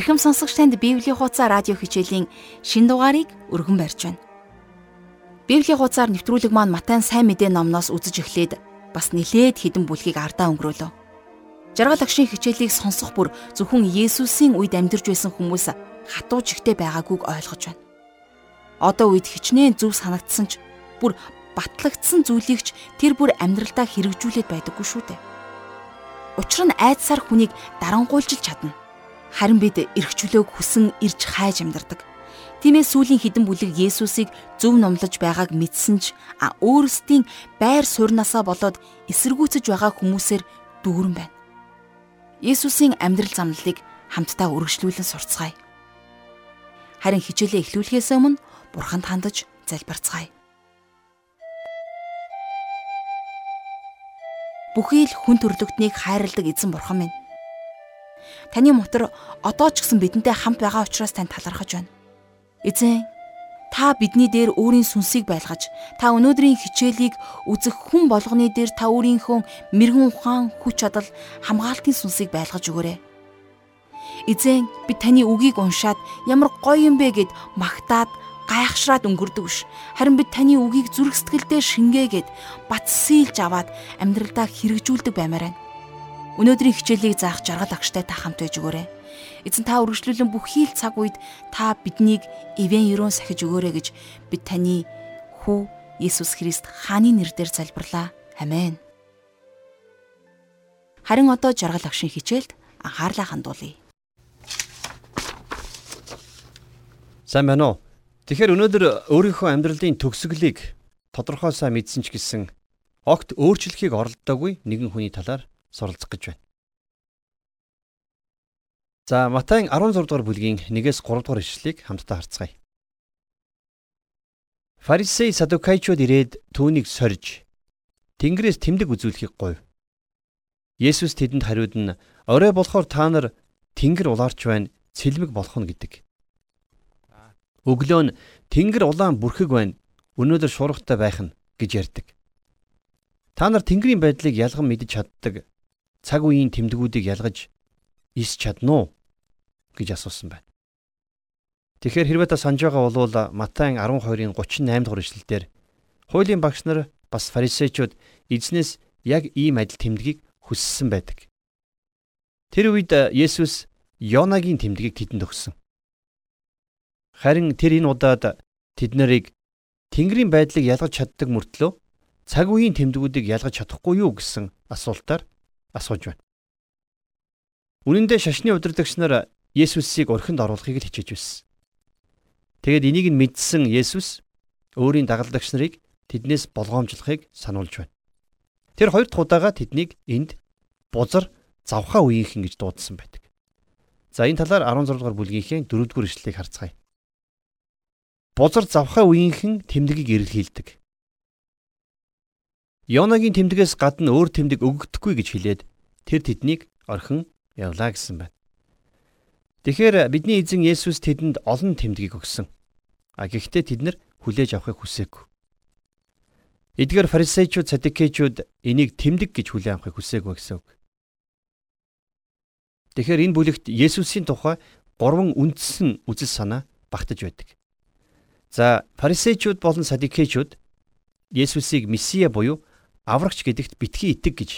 Эрхэм сонсогч танд Библийн хуудас радио хичээлийн шин дугаарыг өргөн барьж байна. Библийн хуудасаар нэвтрүүлэг маань Матай сайн мэдээ номноос үзэж эхлээд бас нилээд хідэн бүлгийг ардаа өнгөрөөлөө. Жаргал агшийн хичээлийг сонсох бүр зөвхөн Есүсийн үед амьдарч байсан хүмүүс хатуу жигтэй байгаагүйг ойлгож байна. Одоо үед хичнээн зүв санагдсан ч бүр батлагдсан зүйлийг ч тэр бүр амьдралдаа хэрэгжүүлээд байдаггүй шүү дээ. Учир нь айдсаар хүнийг дарангуйлж чадна Харин бид эргчлөөг хүсэн ирж хайж амьдардаг. Тиймээс сүүлийн хідэн бүлэг Есүсийг зөв номлож байгааг мэдсэн ч а өөрсдийн байр суурнасаа болоод эсэргүүцэж байгаа хүмүүсээр дүүрэн байна. Есүсийн амьдрал замналыг хамтдаа үргэлжлүүлэн сурцгаая. Харин хичээлээ эхлүүлэхээс өмнө Бурханд хандаж залбирцгаая. Бүхий л хүн төрлөختнийг хайрладаг эзэн бурхан минь Таны мотор одоо ч гэсэн бидэнтэй хамт байгаа учраас тань талархаж байна. Эзэн та бидний дээр өөрийн сүнсийг байлгаж, та өнөөдрийн хичээлийг үзэх хүн болгоны дээр та өөрийнхөө мэрэгэн ухаан, хүч чадал, хамгаалтын сүнсийг байлгаж өгөөрэй. Эзэн би таны үгийг уншаад ямар гоё юм бэ гэд магтаад гайхшраад өнгөрдөг биш. Харин бид таны үгийг зүрх сэтгэлдээ шингээгээд батсийлж аваад амьдралдаа хэрэгжүүлдэг баймаар байна. Өнөөдрийн хичээлийг заах жаргал агштай та хамт байж өгөөрэй. Эзэн та үргэлжлүүлэн бүхий л цаг үед та биднийг ивэн ерөөн сахиж өгөөрэй гэж бид таны хүү Иесус Христ хааны нэрээр залбирлаа. Амен. Харин одоо жаргал агшин хичээлд анхаарлаа хандуулъя. Сайн байна уу? Тэгэхээр өнөөдөр өөрийнхөө амьдралын төгсгөлийг тодорхой сайн мэдсэн ч гэсэн огт өөрчлөхийг оролдоогүй нэгэн хүний талаар суралцах гэж байна. За Матай 16 дугаар бүлгийн 1-ээс 3 дугаар ишлэлийг хамтдаа харцгаая. Фарисей садукайчууд ирээд түүнийг сорж Тэнгэрээс тэмдэг үзүүлэхийг гуйв. Есүс тэдэнд хариуд нь орой болохоор та нар Тэнгэр улаарч байна, цэлмэг болох нь гэдэг. Өглөө нь Тэнгэр улаан бүрхэг байна, өнөөдөр шуургатай байх нь гэж ярьдаг. Та нар Тэнгэрийн байдлыг ялган мэдж чаддаг цаг үеийн тэмдгүүдийг ялгаж ис чадна уу гэж асуусан байна. Тэгэхээр хэрвээ та санаж байгаа бол Матай 12-ын 38 дугаар ишлэлдэр хуулийн багш нар бас фарисеучуд эзнээс яг ийм адил тэмдгийг хүссэн байдаг. Тэр үед Есүс Йонагийн тэмдгийг тэдэнд өгсөн. Харин тэр энэ удаад тэд нарыг Тэнгэрийн байдлыг ялгаж чаддаг мөртлөө цаг үеийн тэмдгүүдийг ялгаж чадахгүй юу гэсэн асуултаар асууж байна. Үнэн дээр шашны удирдагч нар Есүсийг орхинд оруулахыг л хичээж байсан. Тэгэд энийг нь мэдсэн Есүс өөрийн дагалдагч нарыг тэднээс болгоомжлохыг сануулж байна. Тэр хоёр дахь удаага тэднийг энд бузар завхаа үеийнхэн гэж дуудсан байдаг. За энэ талаар 16 дугаар бүлгийнхээ 4 дугаар ишлэлийг харцгаая. Бузар завхаа үеийнхэн тэмдгийг эрэлхийлдэг. Йонагийн тэмдгээс гадна өөр тэмдэг өгөгдөхгүй гэж хэлээд тэр тэднийг орхин явлаа гэсэн байна. Тэгэхээр бидний эзэн Есүс тэдэнд олон тэмдгийг өгсөн. А гэхдээ тэд нар хүлээж авахыг хүсээгүй. Эдгээр фарисеучуд, садикеучуд энийг тэмдэг гэж хүлээн авахыг хүсээгүй гэсэн үг. Тэгэхээр энэ бүлэгт Есүсийн тухай гурван үндсэн үзэл санаа багтаж байдаг. За фарисеучуд болон садикеучуд Есүсийг месиа буюу аврагч гэдэгт битгий итэг гэж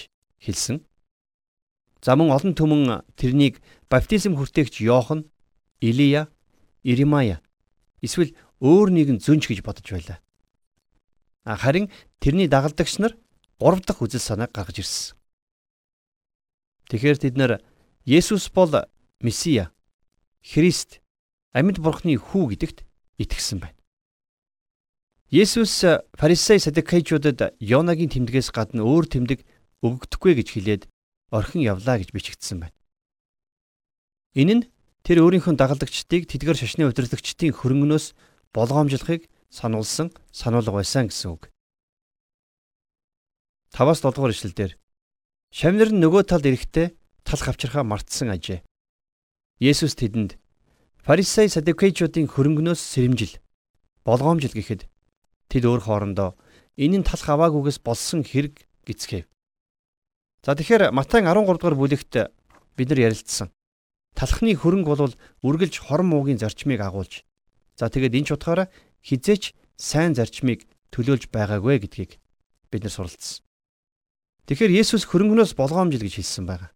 хэлсэн. За мөн олон түмэн тэрнийг баптизм хүртээгч Йохан, Илия, Иремая эсвэл өөр нэгэн зүнж гэж бодож байлаа. Харин тэрний дагалдагч нар гурав дахь үзэл санааг гаргаж ирсэн. Тэгэхээр тэд нар Есүс бол Месиа, Христ, амьд бурхны хүү гэдэгт итгэсэн байна. Есүс фарисей садукайчуудад Йонагийн тэмдгээс гадна өөр тэмдэг өгөгдөхгүй гэж хэлээд орхин явлаа гэж бичигдсэн байна. Энэ нь тэр өөрийнхөө дагалдагчдыг тэдгэр шашны удирдагчдын хөрөнгнөөс болгоомжлохыг сануулсан сануулга байсан гэсэн үг. 5-7 дугаар ишлэлдэр Шавнар нь нөгөө талд ирэхдээ талх авчирхаа мартсан ажээ. Есүс тэдэнд фарисей садукейчүүдийн хөрөнгнөөс сэрэмжил болгоомжил гэхэд Тэд өөр хоорондоо энэ нь талах аваагүйгээс болсон хэрэг гисгэв. За тэгэхээр Матай 13 дугаар бүлэгт бид нар ярилцсан. талхны хөрөнгө бол үргэлж хорон муугийн зарчмыг агуулж за тэгээд энэ ч утгаараа хизээч сайн зарчмыг төлөөлж байгаагүй гэдгийг бид нар суралцсан. Тэгэхээр Есүс хөрөнгнөөс болгоомжил гэж хэлсэн байгаа.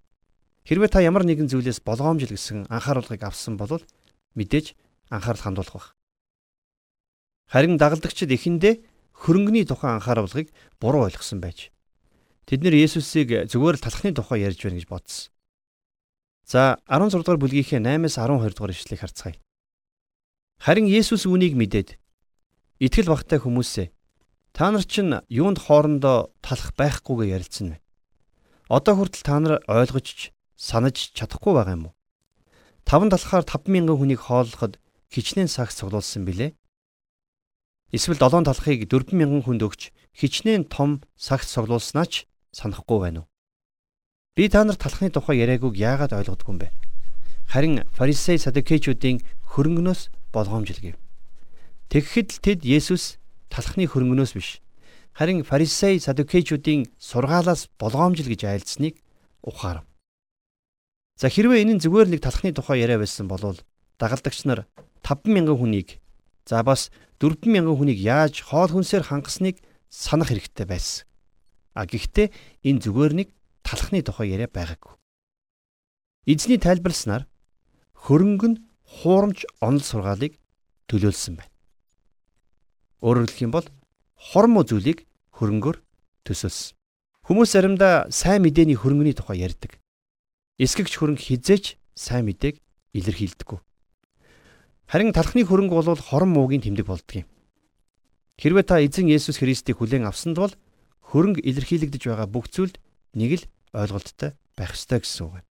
Хэрвээ та ямар нэгэн зүйлээс болгоомжил гэсэн анхааруулгыг авсан бол мэдээж анхаарал хандуулах баг. Харин дагалдагчид эхэндээ хөрөнгөний тухай анхааруулгыг буруу ойлгосон байж тэд нэр Есүсийг зүгээр л талхны тухай ярьж байна гэж бодсон. За 16 дугаар бүлгийнхээ 8-аас 12 дугаар ишлэгийг харцгаая. Харин Есүс үүнийг мэдээд итгэл багтай хүмүүсээ та нар чинь юунд хоорондоо талах байхгүйгээ ярилцсан вэ? Одоо хүртэл та нар ойлгож санаж чадахгүй байгаа юм уу? Таван талхаар 50000 хүнийг хооллоход хичнээн сагс цуглуулсан билээ. Эсвэл долоон талхыг 4000 хүнд өгч хичнээн том сагс цуглуулснаа ч санахгүй байна уу? Би та нарт талхны тухай яриагүйг яагаад ойлгодгүй юм бэ? Харин фарисей садукеичүүдийн хөрөнгнөөс болгоомжл гэв. Тэгэхэд л тэд Есүс талхны хөрөнгнөөс биш харин фарисей садукеичүүдийн сургаалаас болгоомжл гэж айлдсныг ухаарав. За хэрвээ энэ нь зүгээр нэг талхны тухай яриа байсан бол дагалдагч нар 50000 хүнийг за бас 40000 хүнийг яаж хоол хүнсээр хангасныг санах хэрэгтэй байсан. А гэхдээ энэ зүгээр нэг талхны тухай яриа байгаагүй. Эзний тайлбарласнаар хөрөнгө нь хуурамч онол сургаалыг төлөөлсөн байна. Өөрөөр хэлэх юм бол хормоо зүйлийг хөрөнгөөр төсөөлсөн. Хүмүүс заримдаа сайн мэдээний хөрөнгөний тухай ярьдаг. Эсгэгч хөрөнгө хизээч сайн мэдээг илэрхийлдэггүй. Харин талхны хөрөнгө бол хорон муугийн тэмдэг болдгийг. Хэрвээ та эзэн Есүс Христийг хүлээн авсанд бол хөрөнгө илэрхийлэгдэж байгаа бүх зүйлд нэг л ойлголттой байх ёстой гэсэн үг.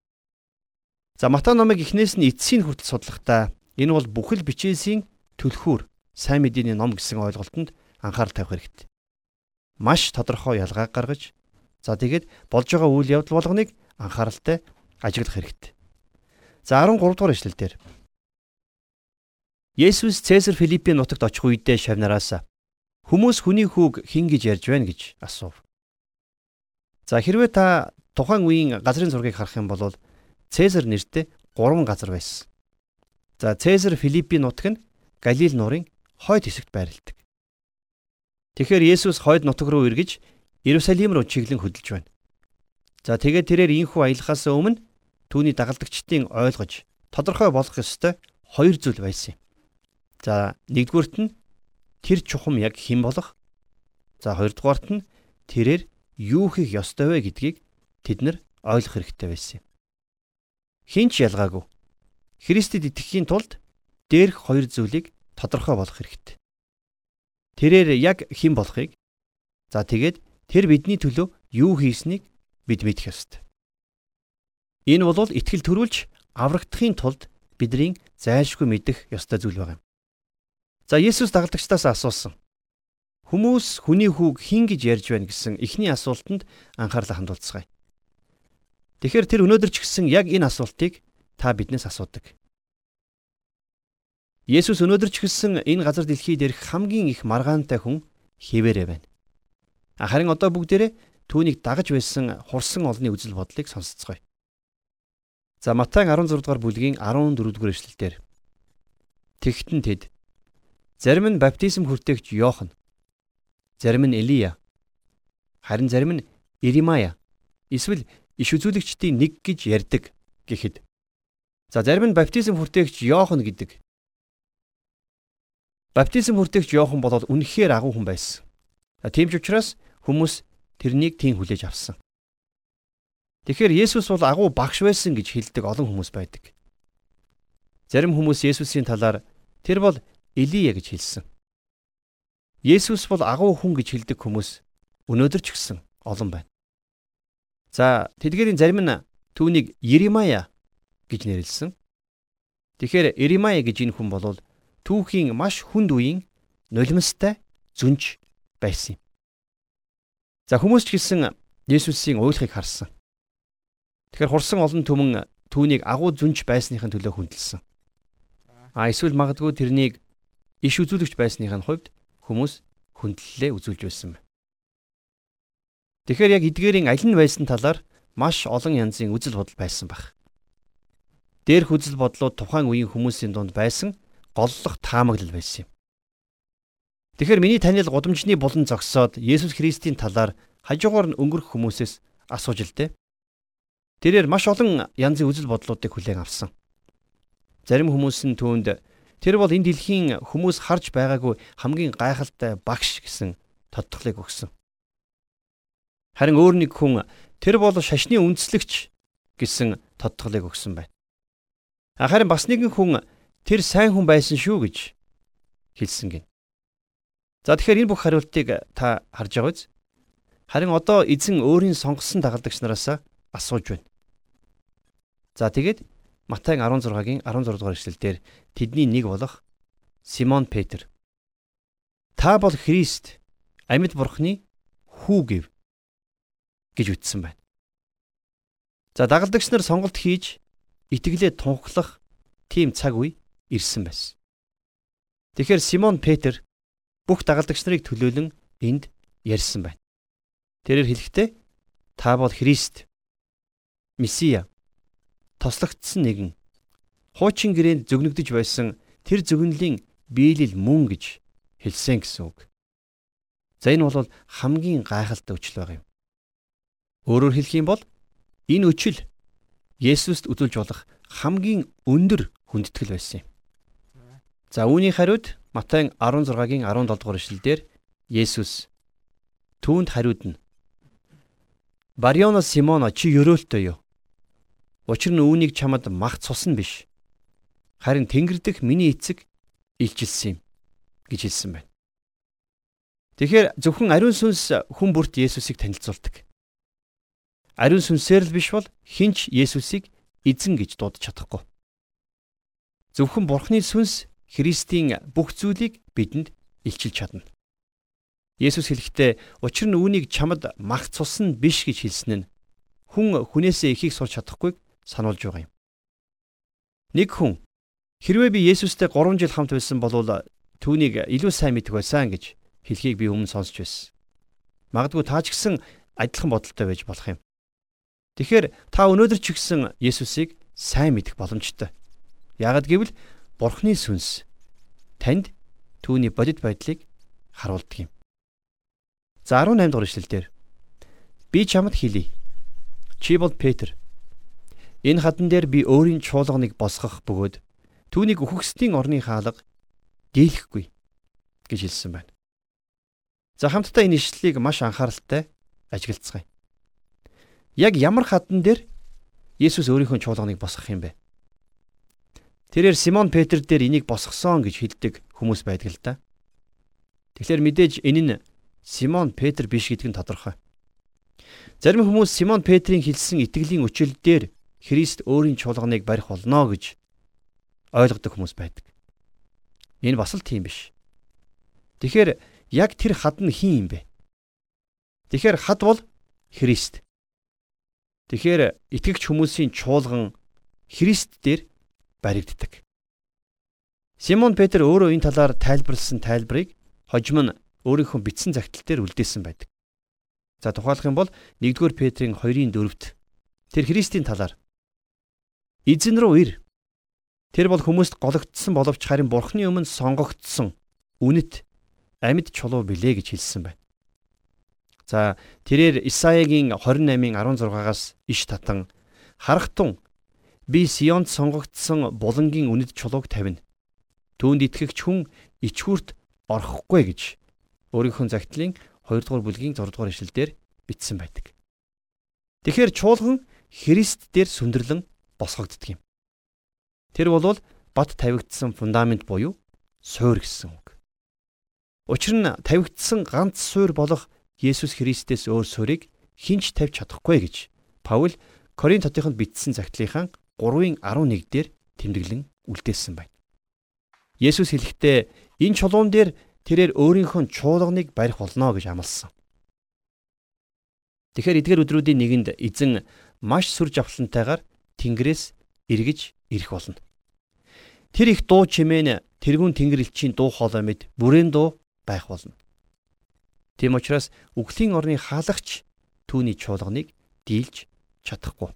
За Матай номыг эхнээс нь эцсийн хүртэл судлахдаа энэ бол бүхэл бичээсийн түлхүүр сайн мэдээний ном гэсэн ойлголтод анхаарал тавих хэрэгтэй. Маш тодорхой ялгааг гаргаж за тэгээд болж байгаа үйл явдал болгоныг анхааралтай ажиглах хэрэгтэй. За 13 дугаар эшлэл дээр Есүс Цэсар Филиппийн нутагт очих үедээ шавнараас хүмүүс хүний хүүг хэн гэж ярьж байна гэж асуув. За хэрвээ та тухайн үеийн газрын зургийг харах юм бол Цэсар нэртэй 3 газар байсан. За Цэсар Филиппийн нутаг нь Галил нуурын хойд хэсэгт байрладаг. Тэгэхээр Есүс хойд нутаг руу эргэж Иерусалим руу чиглэн хөдөлж байна. За тэгээд тэрээр инхүү аялахаас өмнө түүний дагалдагчдын ойлгож тодорхой болгох ёстой хоёр зүйл байсан юм. За нэгдүгüүрт нь тэр чухам яг хэн болох. За хоёрдугаарт нь тэрээр юу хийх ёстой вэ гэдгийг тэд нар ойлгох хэрэгтэй байсан юм. Хинч ялгаагүй. Христэд итгэхийн тулд дээрх хоёр зүйлийг тодорхой болгох хэрэгтэй. Тэрээр яг хэн болохыг за тэгээд тэр бидний төлөө юу хийснийг бид мэдэх ёстой. Энэ бол итгэл төрүүлж аврагдахын тулд бидний зайлшгүй мэдэх ёстой зүйл байна. За Есүс дагалдагчдаас асуусан. Хүмүүс хүний хүүг хин гэж ярьж байна гэсэн эхний асуултанд анхаарлаа хандуулцгаая. Тэгэхээр тэр өнөөдөр ч гэсэн яг энэ асуултыг та биднээс асуудаг. Есүс өнөөдөр ч гэсэн энэ газар дэлхий дээрх хамгийн их маргаантай хүн хിവэрэ байна. Харин одоо бүгдээрээ түүнийг дагаж байсан хурсан олны үзэл бодлыг сонсцгоё. За Матай 16 дугаар бүлгийн 14 дугаар эшлэлдэр Тэгтэн тэд зарим нь баптизм хүртээгч Йохан, зарим нь Элия, харин зарим нь Иремая, эсвэл иш үзүүлэгчдийн нэг гэж ярьдаг гэхэд за зарим нь баптизм хүртээгч Йохан гэдэг. Баптизм хүртээгч Йохан бол үнэхээр агуу хүн байсан. Тийм ч учраас хүмүүс тэрнийг тийм хүлээж авсан. Тэгэхээр Есүс бол агуу багш байсан гэж хэлдэг олон хүмүүс байдаг. Зарим хүмүүс Есүсийн талаар тэр бол Илия гэж хэлсэн. Есүс бол агуу хүн гэж хэлдэг хүмүүс өнөөдөр ч гэсэн олон байна. За тэдгээрийн зарим нь түүнийг Еремая гэж нэрлсэн. Тэгэхээр Еремая гэж энэ хүн бол түүхийн маш хүнд үеийн нулимстай зүнж байсан юм. За хүмүүс ч гэсэн Есүсийн уйлахыг харсан. Тэгэхээр хурсан олон түмэн түүнийг агуу зүнж байсныхын төлөө хүндэлсэн. А эсвэл магадгүй тэрнийг иш үзүүлэгч байсныхын хувьд хүмүүс хүндлэлээ үзүүлж байсан. Тэгэхээр яг эдгээрийн аль нь байсан талаар маш олон янзын үзэл бодол байсан баг. дээрх үзэл бодлууд тухайн үеийн хүмүүсийн дунд байсан голлох таамаглал байсан юм. Тэгэхээр миний танил гудамжны булан зогсоод Есүс Христийн талаар хажуугаар нь өнгөрөх хүмүүсээс асууж л дээ. Тэрээр маш олон янзын үзэл бодлуудыг хүлээн авсан. Зарим хүмүүс нь түүнд тэр бол энэ дэлхийн хүмүүс харж байгаагүй хамгийн гайхалтай багш гэсэн тодтолыг өгсөн. Харин өөр нэг хүн тэр бол шашны үндэслэгч гэсэн тодтолыг өгсөн байна. Харин бас нэгэн хүн тэр сайн хүн байсан шүү гэж хэлсэн гин. За тэгэхээр энэ бүх хариултыг та харж байгаа биз? Харин одоо эзэн өөрийн сонгосон дагалдагч нараас асууж байна. За тэгээд Матай 16-гийн 16 дугаар эшлэлдэр тэдний нэг болох Симон Петр Та бол Христ амьд бурхны хүү гэв гэж үтсэн байна. За дагалдагч нар сонголт хийж итгэлээ тунхлах тийм цаг үе ирсэн байсан. Тэгэхээр Симон Петр бүх дагалдагч нарыг төлөөлөн энд ярьсан байна. Тэрээр хэлэхдээ та бол Христ Месиа тослогдсон нэгэн хуучин гэрээнд зөгнөгдөж байсан тэр зөгнөлийн биелэл мөн гэж хэлсэн гэсэн үг. За энэ бол хамгийн гайхалтай өчл баг юм. Өөрөөр хэлэх юм бол энэ өчл Есүст үзүүлж болох хамгийн өндөр хүндэтгэл байсан юм. За үүний хариуд Матай 16-гийн 17 дугаар эшлэлдэр Есүс түүнд хариуд нь Бариона Симоно чи ёроолтой юу? Учир нь үүнийг чамд мах цус нь биш. Харин Тэнгэр дэх миний эцэг илчилсэн юм гэж хэлсэн байна. Тэгэхээр зөвхөн ариун сүнс хүн бүрт Есүсийг танилцуулдаг. Ариун сүнсээр л биш бол хинч Есүсийг эзэн гэж дуудаж чадахгүй. Зөвхөн Бурхны сүнс Христийн бүх зүйлийг бидэнд илчилж чадна. Есүс хэлэхдээ учир нь үүнийг чамд мах цус нь биш гэж хэлсэн нь хүн хүнээсээ ихийг сурч чадахгүйг сануулж байгаа юм. Нэг хүн хэрвээ би Есүстэй 3 жил хамт байсан бол түүнийг илүү сайн мэдэх байсан гэж хэлхийг би өмнө сонсч байсан. Магадгүй та ч гэсэн адилхан бодолтой байж болох юм. Тэгэхээр та өнөөдөр ч гэсэн Есүсийг сайн мэдэх боломжтой. Ягд гэвэл Бурхны сүнс танд түүний бодит байдлыг харуулдаг юм. За 18 дугаар ишлэлдэр би чамд хэлий. Чи бол Петр. Энэ хадан дээр би өөрийн чуулганыг босгох бөгөөд түүнийг үхэгсдийн орны хаалга дийлэхгүй гэж хэлсэн байна. За хамтдаа энэ ишлэлийг маш анхааралтай ажиглацгаая. Яг ямар хадан дээр Есүс өөрийнхөө чуулганыг босгох юм бэ? Тэрээр Симон Петр дээр энийг босгосон гэж хэлдэг хүмүүс байдаг л да. Тэгэхээр мэдээж энэ нь Симон Петр биш гэдг нь тодорхой. Зарим хүмүүс Симон Петрийн хэлсэн итгэлийн үчил дээр Христ өөрийн чуулганыг барих болно гэж ойлгодог хүмүүс байдаг. Энэ бас л тийм биш. Тэгэхээр яг тэр хад нь хин юм бэ? Тэгэхээр хад бол Христ. Тэгэхээр итгэгч хүмүүсийн чуулган Христ дээр баригддаг. Симон Петр өөрөө энэ талаар тайлбарлсан тайлбарыг хожим нь өөрийнхөө бичсэн загтал дээр үлдээсэн байдаг. За тухайлах юм бол 1-р Петрийн 2-ын 4-т тэр Христийн талаар эзэн рүү ир. Тэр бол хүмүүст гологдсон боловч харин Бурхны өмнө сонгогдсон үнэт амьд чулуу билээ гэж хэлсэн байна. За тэрээр Исаягийн 28-ын 16-аас иш татан харахтун Би Сионд сонгогдсон булангийн үнэт чулууг тавина. Түүнд итгэгч хүн ичхүрт орохгүй гэж өөрийнхөө загтлын 2 дугаар бүлгийн 6 дугаар ишлэлдэр бичсэн байдаг. Тэгэхээр чуулган Христ дээр сүндэрлэн босгогддог юм. Тэр бол бат тавигдсан фундамент буюу суур гэсэн үг. Учир нь тавигдсан ганц суур болох Есүс Христээс өөр суурийг хинч тавьж чадахгүй гэж Паул Коринт хотынд бичсэн загтлынхаа 3-ын 11 дээр тэмдэглэн үлдээсэн байна. Есүс хэлэхдээ энэ чулуун дээр тэрээр өөрийнхөө чуулганыг барих болно гэж амласан. Тэгэхээр эдгээр өдрүүдийн нэгэнд эзэн маш сүр жавхлантайгаар Тэнгэрээс эргэж ирэх болно. Тэр их дуу чимээн тэрүүн тэнгэр элчийн дуу хоолой мэд бүрээн дуу байх болно. Тийм учраас үглийн орны хаалгач түүний чуулганыг дийлж чадахгүй.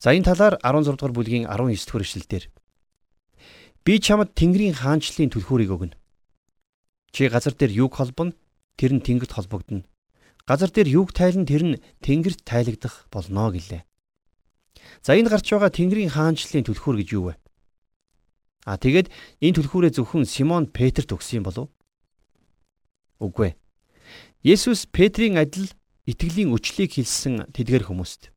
За энэ талаар 16 дугаар бүлгийн 19 дугаар эшлэлдэр би чамд Тэнгэрийн хаанчлалын түлхүүрийг өгнө. Чи газар дээр юг холбоно, тэр нь тэнгэрт холбогдно. Газар дээр юг тайлна, тэр нь тэнгэрт тайлагдах болно гэлээ. За энд гарч байгаа Тэнгэрийн хаанчлалын түлхүүр гэж юу вэ? А тэгээд энэ түлхүүрээ зөвхөн Симон Петрт өгсөн болов? Үгүй ээ. Есүс Петрийн адил итгэлийн өчлийг хэлсэн тэдгэр хүмүүст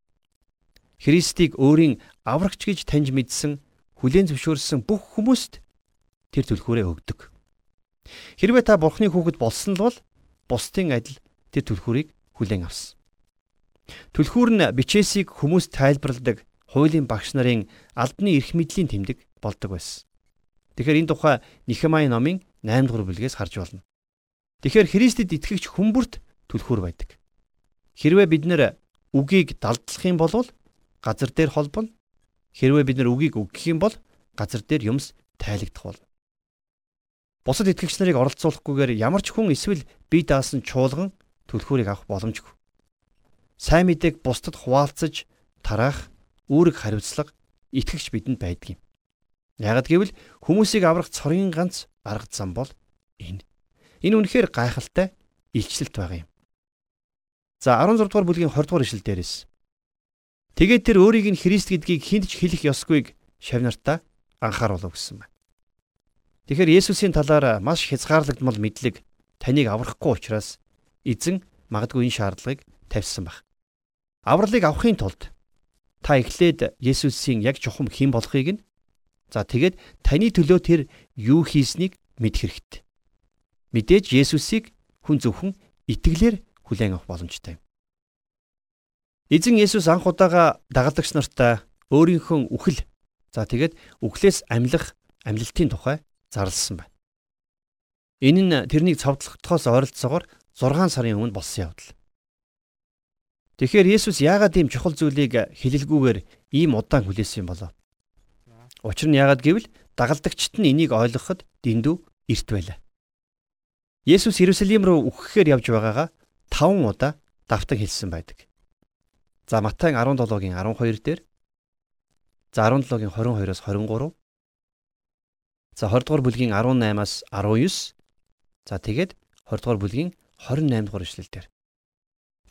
Христийг өөрийн аврагч гэж таньж мэдсэн хүлээн зөвшөөрсөн бүх хүмүүст тэр түлхүүрээ өгдөг. Хэрвээ та Бурхны хүүхэд болсон л бол бусдын адил тэр түлхүүрийг хүлээн авсан. Түлхүүр нь бичээсийг хүмүүс тайлбарладаг хуулийн багш нарын албаны эрх мэдлийн тэмдэг болдог байсан. Тэгэхээр энэ тухай Нихемай номын 8 дугаар бүлгээс харж болно. Тэгэхээр Христэд итгэгч хүмүүрт түлхүүр байдаг. Хэрвээ бид нэр үгийг далдлах юм бол газар дээр холбоно. Хэрвээ бид нар үгийг өгөх юм бол газар дээр юмс тайлагдах болно. Бусад итгэгч нарыг оролцуулахгүйгээр ямар ч хүн эсвэл бие даасан чуулган түлхүүрийг авах боломжгүй. Сайн мэдээг бусдад хуваалцаж тараах үүрэг хариуцлага итгэгч бидэнд байдаг юм. Ягд гэвэл хүмүүсийг аврах цорын ганц арга зам бол энэ. Энэ үнэхээр гайхалтай илчлэлт байгаа юм. За 16 дугаар бүлгийн 20 дугаар ишлэл дээрээс. Тэгээд тэр өөрийг нь Христ гэдгийг хүнд ч хэлэх ёсгүйг шавнартаа анхааруулв гэсэн байна. Тэгэхээр Есүсийн талаар маш хязгаарлагдмал мэдлэг таныг аврахгүй учраас эзэн магадгүй энэ шаардлагыг тавьсан баг. Авралыг авахын тулд та эхлээд Есүсийн яг чухам хэн болохыг нь за тэгээд таны төлөө тэр юу хийснийг мэдэх хэрэгтэй. Мэдээж Есүсийг хүн зөвхөн итгэлээр хүлээн авах боломжтой юм. Эзэн Есүс анх удаага дагалдагч нартай өөрийнхөө үхэл за тэгээд үхлээс амьлах амьлалтын тухай зарласан байна. Энэ нь тэрнийг цовдлохдохоос ойролцоогоор 6 сарын өмнө болсон явдал. Тэгэхээр Есүс яагаад ийм чухал зүйлийг хэлэлгүйгээр ийм удаан хүлээсэн юм болов? Учир нь яагаад гэвэл дагалдагчид нь энийг ойлгоход дэндүү эрт байлаа. Есүс Иерусалим руу үхэхээр явж байгаагаа 5 удаа давтаг хэлсэн байдаг. За Матай 17-гийн 12 дээр за 17-гийн 22-оос 23 за 20 дугаар бүлгийн 18-аас 19 за тэгээд 20 дугаар бүлгийн 28 дугаар ишлэл дээр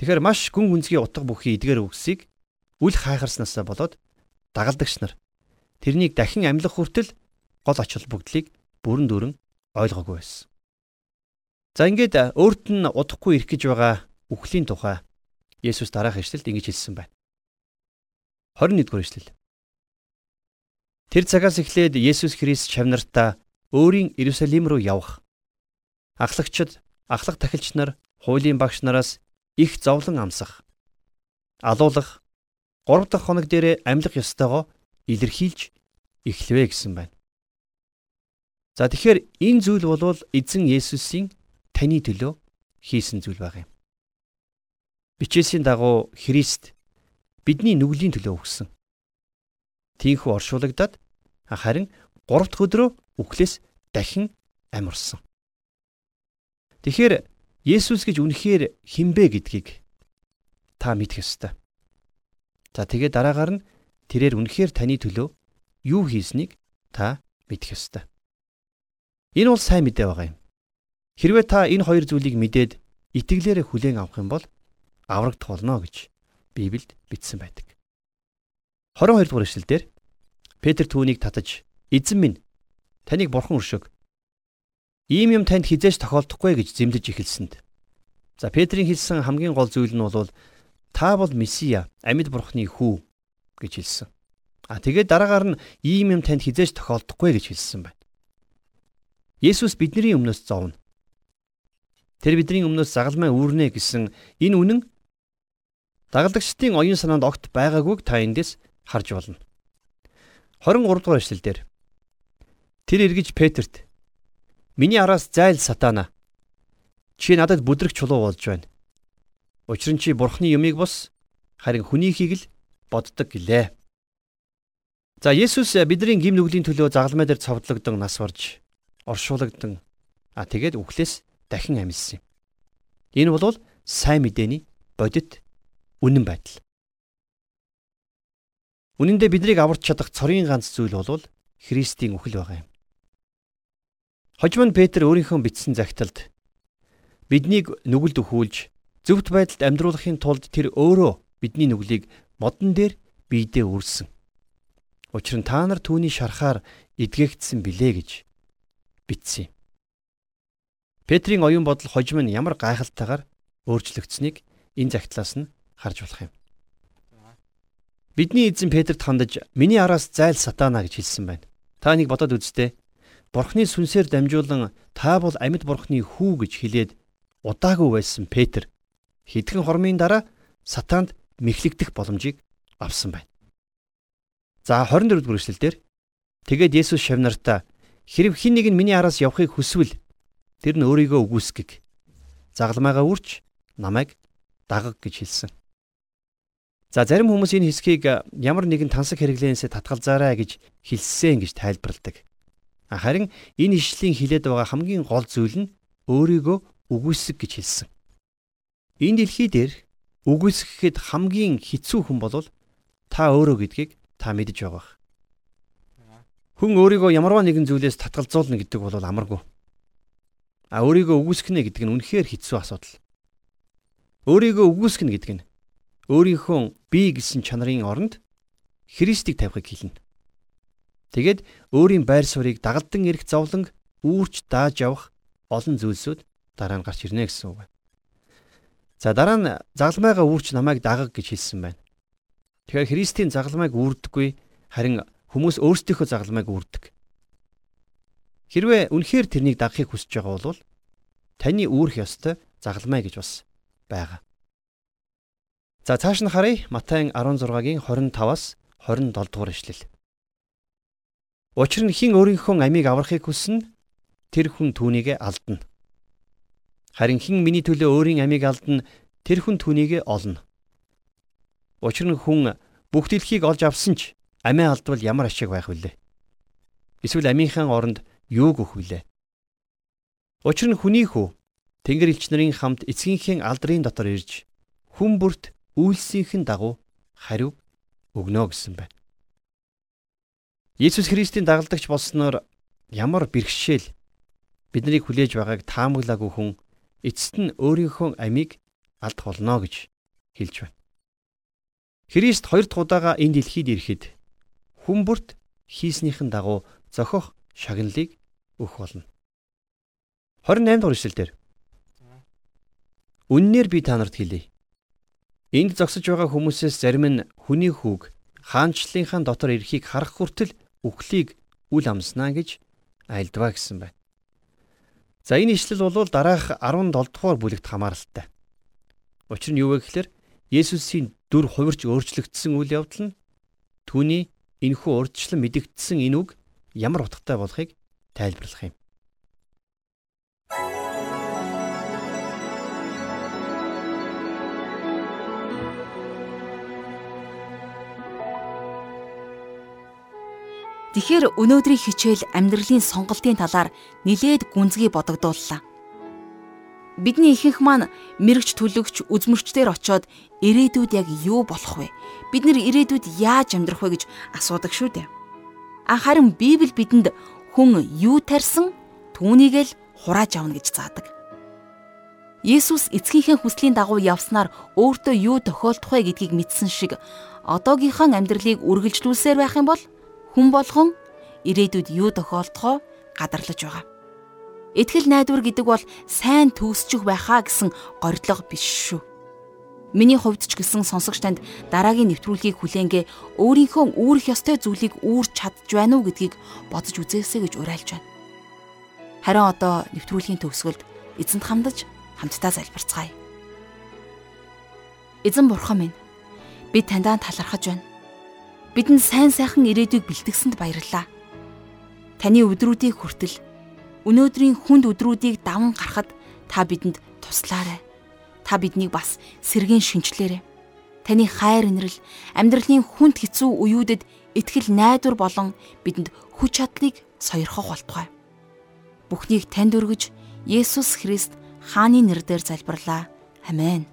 Тэгэхээр маш гүн гүнзгий утга бүхий эдгээр үгсийг үл хайхарснасаа болоод дагалдагч нар тэрнийг дахин амьлах хүртэл гол ач холбогдлыг бүрэн дүүрэн ойлгоогүй байсан. За ингээд өөрт нь удахгүй ирэх гэж байгаа үхлийн тухай Есүс дараах ишлэлд ингэж хэлсэн байна. 21 дугаар ишлэл. Тэр цагаас эхлээд Есүс Христ чавнартаа өөрийн Иерусалим руу явах. Ахлагчид, ахлах тахилч нар, хуулийн багш нараас их зовлон амсах, алуулах, 3 дахь хоног дээр амьлах ёстойгоо илэрхийлж эхлэвэ гэсэн байна. За тэгэхээр энэ зүйл бол эзэн Есүсийн таны төлөө хийсэн зүйл баг юм. Бичээсийн дагуу Христ бидний нүглийн төлөө өгсөн. Тинхүү оршуулгадад харин 3 дахь өдрөө үхлээс дахин амьарсан. Тэгэхээр Есүс гэж үнэхээр хинбэ гэдгийг та мэдэх ёстой. За тэгээд дараагаар нь тэрээр үнэхээр таны төлөө юу хийснийг та мэдэх ёстой. Энэ бол сайн мэдээ байгаа юм. Хэрвээ та энэ хоёр зүйлийг мэдээд итгэлээрээ хүлээн авах юм бол аврагдах болно гэж Библиэд бичсэн байдаг. 22 дугаар эшлэлдэр Петр түүнийг татаж "Эзэн минь, таныг бурхан өршөг. Ийм юм танд хизээж тохиолдохгүй гэж зэмлэж эхэлсэнд. За Петрийн хэлсэн хамгийн гол зүйл нь бол та бол Месиа, амьд бурхны хүү гэж хэлсэн. А тэгээд дараагаар нь ийм юм танд хизээж тохиолдохгүй гэж хэлсэн байна. Есүс бидний өмнөөс зовно. Тэр бидний өмнөөс загалмай үүрнэ гэсэн энэ үнэн дагалдагчдын оюун санаанд огт байгаагүйг та эндээс харж болно. 23 дугаар эшлэлдэр Тэр эргэж Петрт Миний араас зайл сатана. Чи надад бүдрэг чулуу болж байна. Учир нь чи бурхны юмыг бус харин хүнийхийг л боддог гэлээ. За Есүс бидний гим нүглийн төлөө загалмай дээр цовдлогдсон нас барж оршуулгадсан. А тэгээд үхлээс дахин амьдсан юм. Энэ бол сайн мэдээний бодит үнэн байдал. Үнэн дээр биднийг аварч чадах цорын ганц зүйл бол Христийн үхэл байгаа юм. Хожим нь Петр өөрийнхөө бичсэн загталд биднийг нүгэлд өхүүлж зөвхт байдалд амьдруулахын тулд тэр өөрөө бидний нүглийг модон дээр биедээ үрсэн. Учир нь та нар түүний шарахаар эдгээгдсэн билээ гэж бичсэн юм. Петрийн оюун бодол хожим нь ямар гайхалтайгаар өөрчлөгдсөнийг энэ загтлаас нь харж болох юм. Бидний эзэн Петрт хандаж миний араас зайл сатана гэж хэлсэн байна. Та нэг бодоод үзтээ. Бурхны сүнсээр дамжуулан та бол амьд бурхны хүү гэж хэлээд удаагүй байсан Петр хэдхэн хормын дараа сатаанд мэхлэгдэх боломжийг авсан байна. За 24 дугаар эшлэлдэр тэгээд Есүс шавнартаа хэрв хэн нэг нь миний араас явахыг хүсвэл тэр нь өөрийгөө үгүйсгэх. Загалмайгаа үрч намайг дагаг гэж хэлсэн. За зарим хүмүүс энэ хэсгийг ямар нэгэн тансаг хэрэглэнээс татгалзаарай гэж хэлсэн гэж тайлбарладаг. Харин энэ ишлийн хилээд байгаа хамгийн гол зүйл нь өөрийгөө үгүйсэг гэж хэлсэн. Энэ дэлхий дээр үгүйсгэхэд хамгийн хэцүү хүн бол та өөрөө гэдгийг та мэдж байгаа. Хүн өөрийгөө ямарваа нэгэн зүйлээс татгалзуулна гэдэг бол амаргүй. А өөрийгөө үгүйсгэнэ гэдэг нь үнэхээр хэцүү асуудал. Өөрийгөө үгүйсгэнэ гэдэг нь өөрийнхөө бие гэсэн чанарын оронд Христийг тавихыг хэлнэ. Тэгэд өөрийн байр суурийг дагалдан ирэх зовлон үүрч дааж явах олон зүйлсүүд дараа нь гарч ирнэ гэсэн үг байна. За дараа нь загалмайгаа үүрч намайг дагаг гэж хэлсэн байна. Тэгэхээр Христийн загалмайг үүрдэггүй харин хүмүүс өөрсдийнхөө загалмайг үүрдэг. Хэрвээ үнэхээр тэрнийг дагахыг хүсэж байгаа бол таны үүрэх ёстой загалмай гэж бас байгаа. За цааш нь харъя Матай 16-гийн 25-аас 27 дугаар ишлэл. Учир нь хэн өөрийнхөө амийг аврахыг хүснэ тэр хүн түүнийгэ алдна. Харин хэн миний төлөө өөрийн амийг алдна тэр хүн түүнийгэ олно. Учир нь хүн бүх дэлхийг олж авсан ч амиа алдвал ямар ашиг байх вүлээ? Эсвэл амийнхаа оронд юу гөх вүлээ? Учир нь хүний хүү Тэнгэр элч нарын хамт эцгийнхээ алдрын дотор ирж хүн бүрт үйлсийнхэн дагуу хариу өгнө гэсэн байна. Есүс Христийн дагалдагч болсноор ямар бэрхшээл биднийг хүлээж байгааг таамаглаагүй хүн эцэст нь өөрийнхөө амийг алдах болно гэж хэлж байна. Христ хоёр дахь удаага энэ дэлхийд ирэхэд хүн бүрт хийснийхэн дагуу зохих шагналыг өгөх болно. 28 дугаар эшлэлдэр Үннээр би та нарт хэлье. Энд зогсож байгаа хүмүүсээс зарим нь хүний хүүг хаанчлалынхаа дотор ирэхийг харах хүртэл үхлийг үл амснаа гэж айлдваа гэсэн байна. За энэ ишлэл бол дараах 17 дугаар бүлэгт хамааралтай. Учир нь юу вэ гэхээр Есүсийн дүр хувирч өөрчлөгдсөн үйл явдал нь түүний энэхүү урдчлан мэдэгдсэн энэ үг ямар утгатай болохыг тайлбарлах юм. Тэгэхээр өнөөдрийн хичээл амьдралын сонголтын талаар нилээд гүнзгий бодогдууллаа. Бидний ихэнх маань мэрэгч төлөгч үзмөрчдөр очоод ирээдүйд яг юу болох вэ? Бид нэр ирээдүйд яаж амьдрах вэ гэж асуудаг шүү дээ. Харин Библи бидэнд хүн юу тарьсан түүнийг л хурааж авна гэж заадаг. Есүс эцгийнхээ хүслийн дагуу явснаар өөртөө юу тохиолдох вэ гэдгийг мэдсэн шиг одоогийнхоо амьдралыг үргэлжлүүлсээр байх юм бол хүн болгон ирээдүйд юу тохиолдохоо гадарлаж байгаа. Итгэл найдвар гэдэг бол сайн төгсчих байхаа гэсэн горилго биш шүү. Миний хувьд ч гэсэн сонсогч танд дараагийн нэвтрүүлгийг хүлээнгээ өөрийнхөө үүрэх ёстой зүйлийг үүрч чадж байна уу гэдгийг бодож үзээсэй гэж уриалж байна. Харин одоо нэвтрүүлгийн төгсгөлд эзэнт хамдаж хамтдаа залбирцгаая. Эзэн бурхан минь би таньдаа талархаж байна. Бидэнд сайн сайхан ирээдүйг бэлтгэсэнд баярлалаа. Таны өдрүүдийг хүртэл өнөөдрийн хүнд өдрүүдийг даван гарахад та бидэнд туслаарай. Та биднийг бас сэргийн шинчлээрэй. Таны хайр инрэл амьдралын хүнд хэцүү үеүүдэд итгэл найдвар болон бидэнд хүч чадлыг сойрхох болтугай. Бүхнийг танд өргөж Есүс Христ хааны нэрээр залбирлаа. Амен.